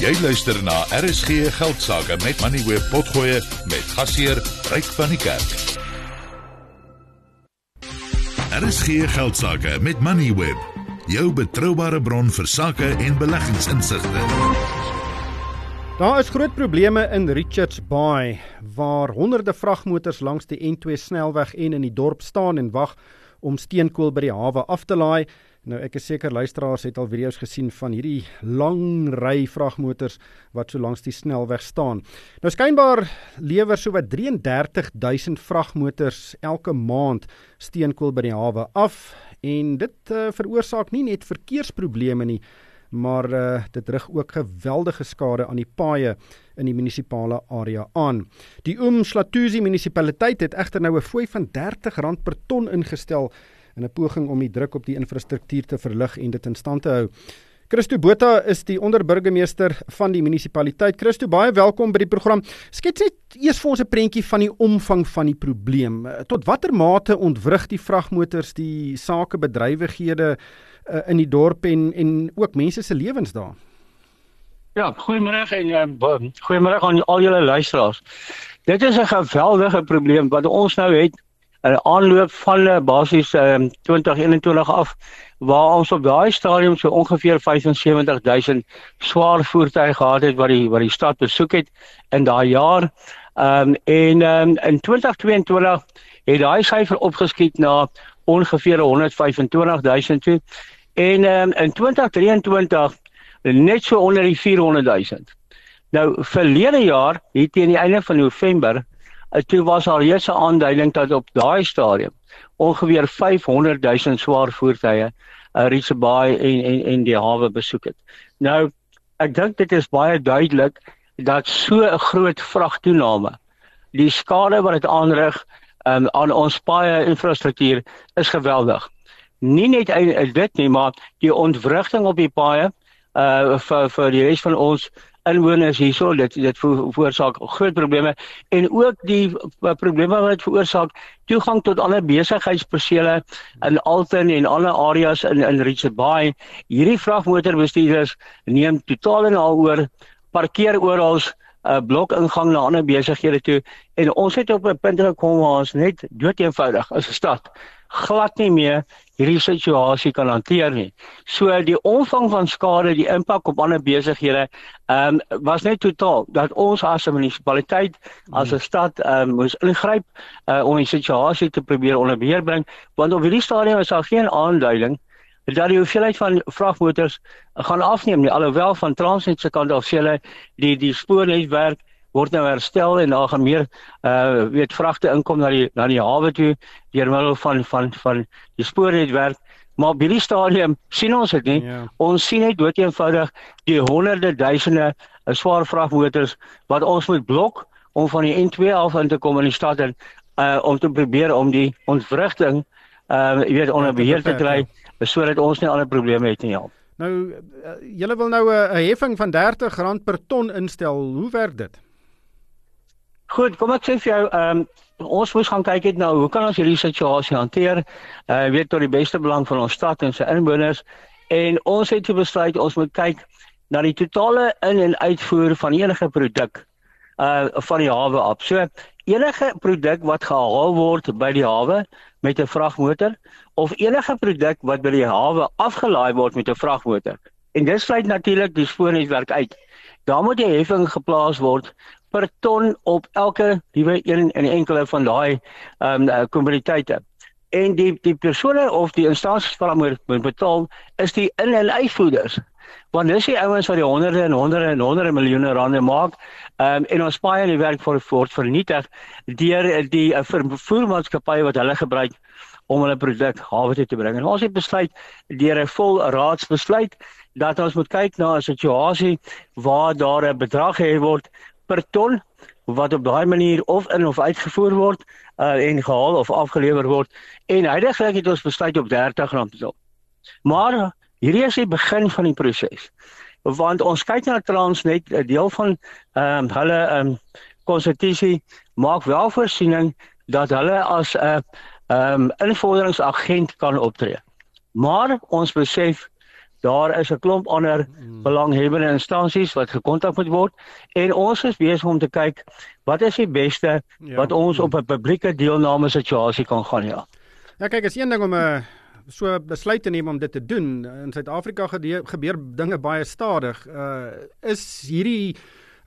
Jy luister na RSG Geldsaake met Money Web Potgoe met gasheer Ryk van die Kerk. RSG Geldsaake met Money Web, jou betroubare bron vir sake en beleggingsinsigte. Daar is groot probleme in Richards Bay waar honderde vragmotors langs die N2 snelweg en in die dorp staan en wag om steenkool by die hawe af te laai. Nou ek is seker luisteraars het al video's gesien van hierdie lang ry vragmotors wat so langs die snelweg staan. Nou skynbaar lewer so wat 33000 vragmotors elke maand steenkool by die hawe af en dit uh, veroorsaak nie net verkeersprobleme nie, maar uh, dit rig ook geweldige skade aan die paaie in die munisipale area aan. Die Umhlatuzi munisipaliteit het egter nou 'n fooi van R30 per ton ingestel in 'n poging om die druk op die infrastruktuur te verlig en dit in stand te hou. Christo Botha is die onderburgemeester van die munisipaliteit. Christo, baie welkom by die program. Skets net eers vir ons 'n prentjie van die omvang van die probleem. Tot watter mate ontwrig die vragmotors die sakebedrywighede uh, in die dorp en en ook mense se lewens daar. Ja, goeiemôre en uh, goeiemôre aan al julle luisteraars. Dit is 'n geweldige probleem wat ons nou het in aanloop van uh, basies uh, 2021 af waar ons op daai stadium so ongeveer 75000 swaar voertuie gehad het wat die wat die stad besoek het in daai jaar. Ehm um, en um, in 2022 het daai syfer opgeskiet na ongeveer 125000 toe en um, in 2023 net so onder die 400 000. Nou verlede jaar, hier teen die einde van November, toe was al reeds 'n aanduiding dat op daai stadium ongeveer 500 000 swaar voertuie uh, Richards Bay en en en die hawe besoek het. Nou, ek dink dit is baie duidelik dat so 'n groot vragtoename die skade wat dit aanrig um, aan ons paaie infrastruktuur is geweldig nie net dit nie, maar die ontwrigting op die paaie uh vir vir die res van ons inwoners hierso dit dit veroorsaak groot probleme en ook die probleme wat veroorsaak toegang tot ander besigheidspersele in Alton en ander areas in in Richards Bay. Hierdie vragmotorbestuurders neem totaal en al oor parkeer oral 'n uh, blok ingang na ander besighede toe en ons het op 'n punt gekom waar ons net doeteenvoudig as 'n stad glad nie meer hierdie situasie kan hanteer nie. So die omvang van skade, die impak op ander besighede, ehm um, was net totaal dat ons as 'n munisipaliteit, as 'n stad ehm um, moes ingryp uh, om die situasie te probeer onder beheer bring, want op hierdie stadium is daar geen aanduiding dat die hoeveelheid van vragmotors gaan afneem nie alhoewel van Transnet se kant af sê hulle die die spoornetwerk word nou herstel en daar gaan meer uh weet vragte inkom na die na die hawe toe deur middel van van van die spoornetwerk maar by die stadium sien ons dit nie ja. ons sien net dood eenvoudig die honderde duisende uh, swaar vragmotors wat ons moet blok om van die N2 af in te kom in die stad en uh om te probeer om die ontwrigting uh jy weet onder beheer te kry ja. Sodat ons nie ander probleme het nie help Nou julle wil nou 'n heffing van R30 per ton instel. Hoe werk dit? Goed, kom ek sê vir jou, ehm um, ons moet gaan kyk net nou, hoe kan ons hierdie situasie hanteer? Uh weet tot die beste belang van ons stad en sy inwoners en ons het besluit ons moet kyk na die totale in en uitvoer van enige produk uh van die hawe af. So enige produk wat gehaal word by die hawe met 'n vragmotor of enige produk wat by die hawe afgelaai word met 'n vragmotor. En dit sluit natuurlik die spoornetwerk uit. Daar moet 'n heffing geplaas word per ton op elke liewe een en enkele van daai ehm um, kommoditeite. En die die persone of die instansies wat moet, moet betaal is die in en uitvoerders. Want dis die ouens wat die honderde en honderde en honderde miljoene rande maak. Ehm um, en ons paai in die werk vir voort vernietig deur die uh, vervoermaatskappye wat hulle gebruik om hulle produk hawe toe te bring. En ons het besluit deur 'n vol raadsbesluit dat ons moet kyk na 'n situasie waar daar 'n bedrag gehef word per ton wat op daai manier of in of uitgevoer word uh, en gehaal of afgelewer word en heidaglik het ons besluit op R30 te doen. Maar hierdie is die begin van die proses. Want ons kyk na Transnet, 'n deel van ehm um, hulle ehm um, konstitusie maak wel voorsiening dat hulle as 'n ehm um, invorderingsagent kan optree. Maar ons besef Daar is 'n klomp ander hmm. belanghebbende instansies wat gekontak moet word en ons is besig om te kyk wat is die beste ja. wat ons op 'n publieke deelname situasie kan gaan ja. Ja kyk, is een ding om 'n uh, so besluit te neem om dit te doen. In Suid-Afrika gebeur dinge baie stadig. Uh is hierdie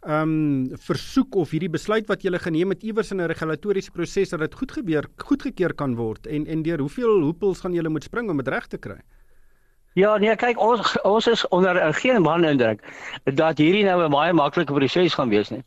ehm um, versoek of hierdie besluit wat jy geneem het iewers in 'n regulatoriese proses dat dit goed gebeur, goedgekeur kan word en en deur hoeveel hoepels gaan jy moet spring om dit reg te kry? Ja, nee, kyk ons ons is onder geen man indruk dat hierdie nou 'n baie maklike proses gaan wees nie.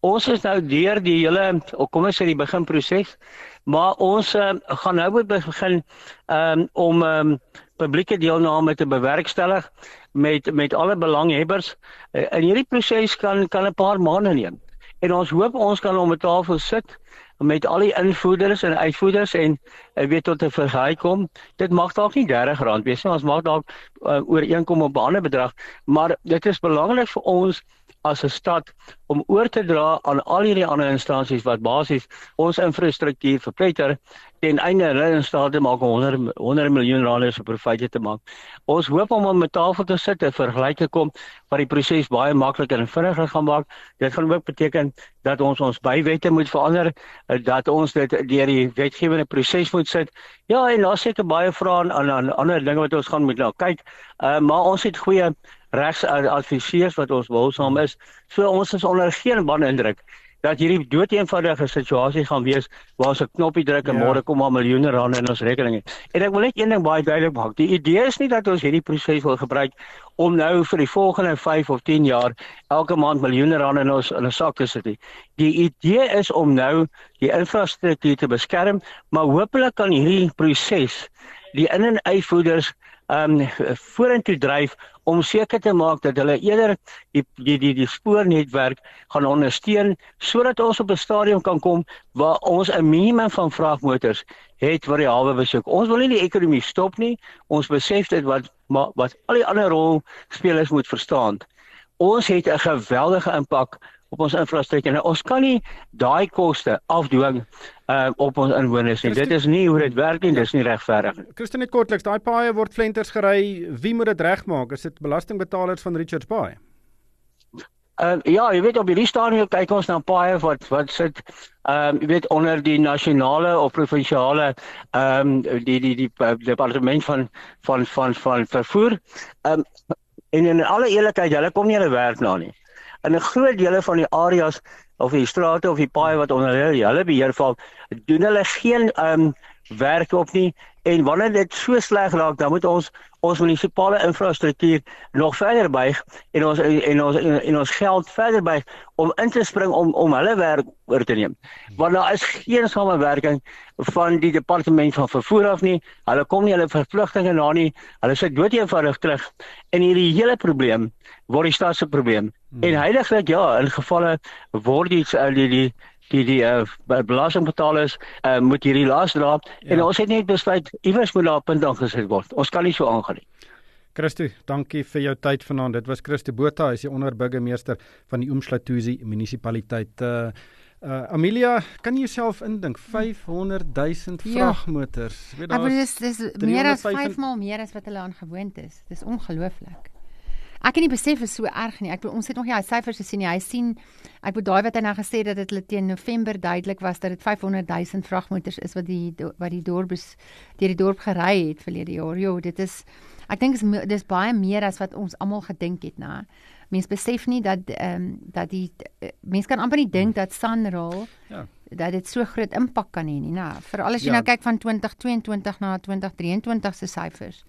Ons is nou deur die hele kom ons sê die beginproses, maar ons uh, gaan nou moet begin um, om um, publieke deelname te bewerkstellig met met alle belanghebbers. Uh, in hierdie proses kan kan 'n paar maande neem. En ons hoop ons kan om 'n tafel sit met al die invoerders en uitvoerders en uh, weet tot 'n verhaal kom. Dit mag dalk nie R30 wees nie, ons mag dalk uh, ooreenkom op 'n ander bedrag, maar dit is belangrik vir ons as 'n stad om oor te dra aan al hierdie ander instansies wat basies ons infrastruktuur verpletter ten einde hulle in staat te maak om 100 100 miljoen rande se profite te maak. Ons hoop om om 'n tafel te sit en vergelyk te kom wat die proses baie makliker en vinniger gaan maak. Dit gaan ook beteken dat ons ons bywette moet verander, dat ons dit deur die wetgewende proses moet sit. Ja, en daar seker baie vrae aan aan ander dinge wat ons gaan moet nou kyk. Uh, maar ons het goeie regsadviseurs wat ons wilsaam is. So ons is onder geen ban indruk dat hierdie doeteenvoudige situasie gaan wees waar ons 'n knoppie druk en ja. môre kom maar miljoene rande in ons rekening. En ek wil net een ding baie duidelik maak. Die idee is nie dat ons hierdie proses wil gebruik om nou vir die volgende 5 of 10 jaar elke maand miljoene rande in ons in 'n sak te sit nie. Die idee is om nou die infrastruktuur te beskerm, maar hopelik kan hierdie proses die in- en uitvoerders um vorentoe dryf om seker te maak dat hulle eerder die die die, die spoornetwerk gaan ondersteun sodat ons op 'n stadium kan kom waar ons 'n minimum van vragmotors het vir die hawe besoek. Ons wil nie die ekonomie stop nie. Ons besef dit wat wat al die ander rolspelers moet verstaan. Ons het 'n geweldige impak op ons infrastruktuur. Nou, ons kan nie daai koste afdwing uh, op ons inwoners nie. Dit is nie hoe dit werk nie, dis nie regverdig nie. Christen net kortliks, daai paaie word flenters gery. Wie moet dit regmaak? Is dit belastingbetalers van Richards Bay? Uh, ja, jy weet op hierdie stadium kyk ons na paaie wat wat sit ehm um, jy weet onder die nasionale of provinsiale ehm um, die die, die departement van van van van vervoer. Ehm um, en in alle eerlikheid, hulle kom nie hulle werk na nie in 'n groot dele van die areas of die strate of die paaie wat onder hulle hulle beheer val, doen hulle geen ehm um, werk op nie en wanneer dit so sleg raak, dan moet ons ons munisipale infrastruktuur nog verder buig en ons en ons en, en ons geld verder buig om in te spring om om hulle werk oor te neem. Want daar is geen samewerking van die departement van vervoer af nie. Hulle kom nie hulle verpligtinge na nie. Hulle sit doeteenvoudig terug en hierdie hele probleem word die stad se probleem. Hmm. En heiliglik ja, in gevalle word die die die die die uh, belastingbetalers uh, moet hierdie las dra ja. en ons het net besluit iewers moet daar 'n punt aangesit word. Ons kan nie so aangaan nie. Christo, dankie vir jou tyd vanaand. Dit was Christo Botha, hy is die onderburgemeester van die Oomslatouzi munisipaliteit. Uh, uh Amelia, kan jy jouself indink 500 000 vragmotors? Ja. Weet daar is dis meer as 5 maal meer as wat hulle aan gewoond is. Dis ongelooflik. Ek kan nie besef is so erg nie. Ek ons het nog nie hy syfers gesien nie. Hy sien ek wou daai wat hy nou gesê dat dit hulle teen November duidelik was dat dit 500 000 vragmotors is wat die wat die dorp is deur die dorp gery het verlede jaar. Jo, dit is ek dink dis dis baie meer as wat ons almal gedink het, né? Mens besef nie dat ehm um, dat die mens kan amper nie dink dat Sanral ja dat dit so groot impak kan hê nie, né? Veral as jy ja. nou kyk van 2022 na 2023 se syfers.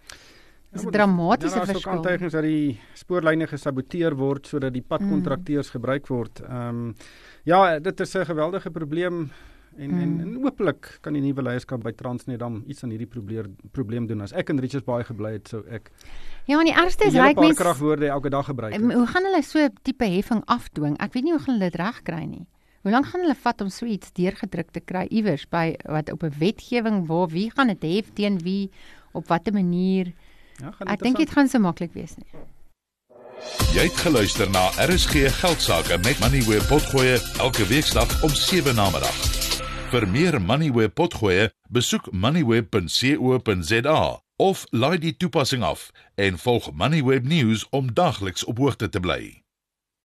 Dis 'n ja, dramatiese verskil. Daar is ook aantuigings dat die spoorlyne gesaboteer word sodat die padkontrakteurs mm. gebruik word. Ehm um, ja, dit is 'n geweldige probleem en mm. en, en hopelik kan die nuwe leierskap by Transnet dan iets aan hierdie probleem probleem doen. As ek in Richards Bay gebly het, sou ek Ja, en die ergste is ryk mense kragwoorde elke dag gebruik. Het. Hoe gaan hulle so tipe heffing afdwing? Ek weet nie hoe gaan hulle dit regkry nie. Hoe lank gaan hulle vat om so iets deurgedruk te kry iewers by wat op 'n wetgewing waar wie gaan dit hef teen wie op watter manier? Ja, ek dink dit gaan so maklik wees nie. Jy het geluister na RSG Geldsaake met Money where potgoe elke weeksdag om 7 na middag. Vir meer Money where potgoe, besoek moneyweb.co.za of laai die toepassing af en volg Moneyweb News om dagliks op hoogte te bly.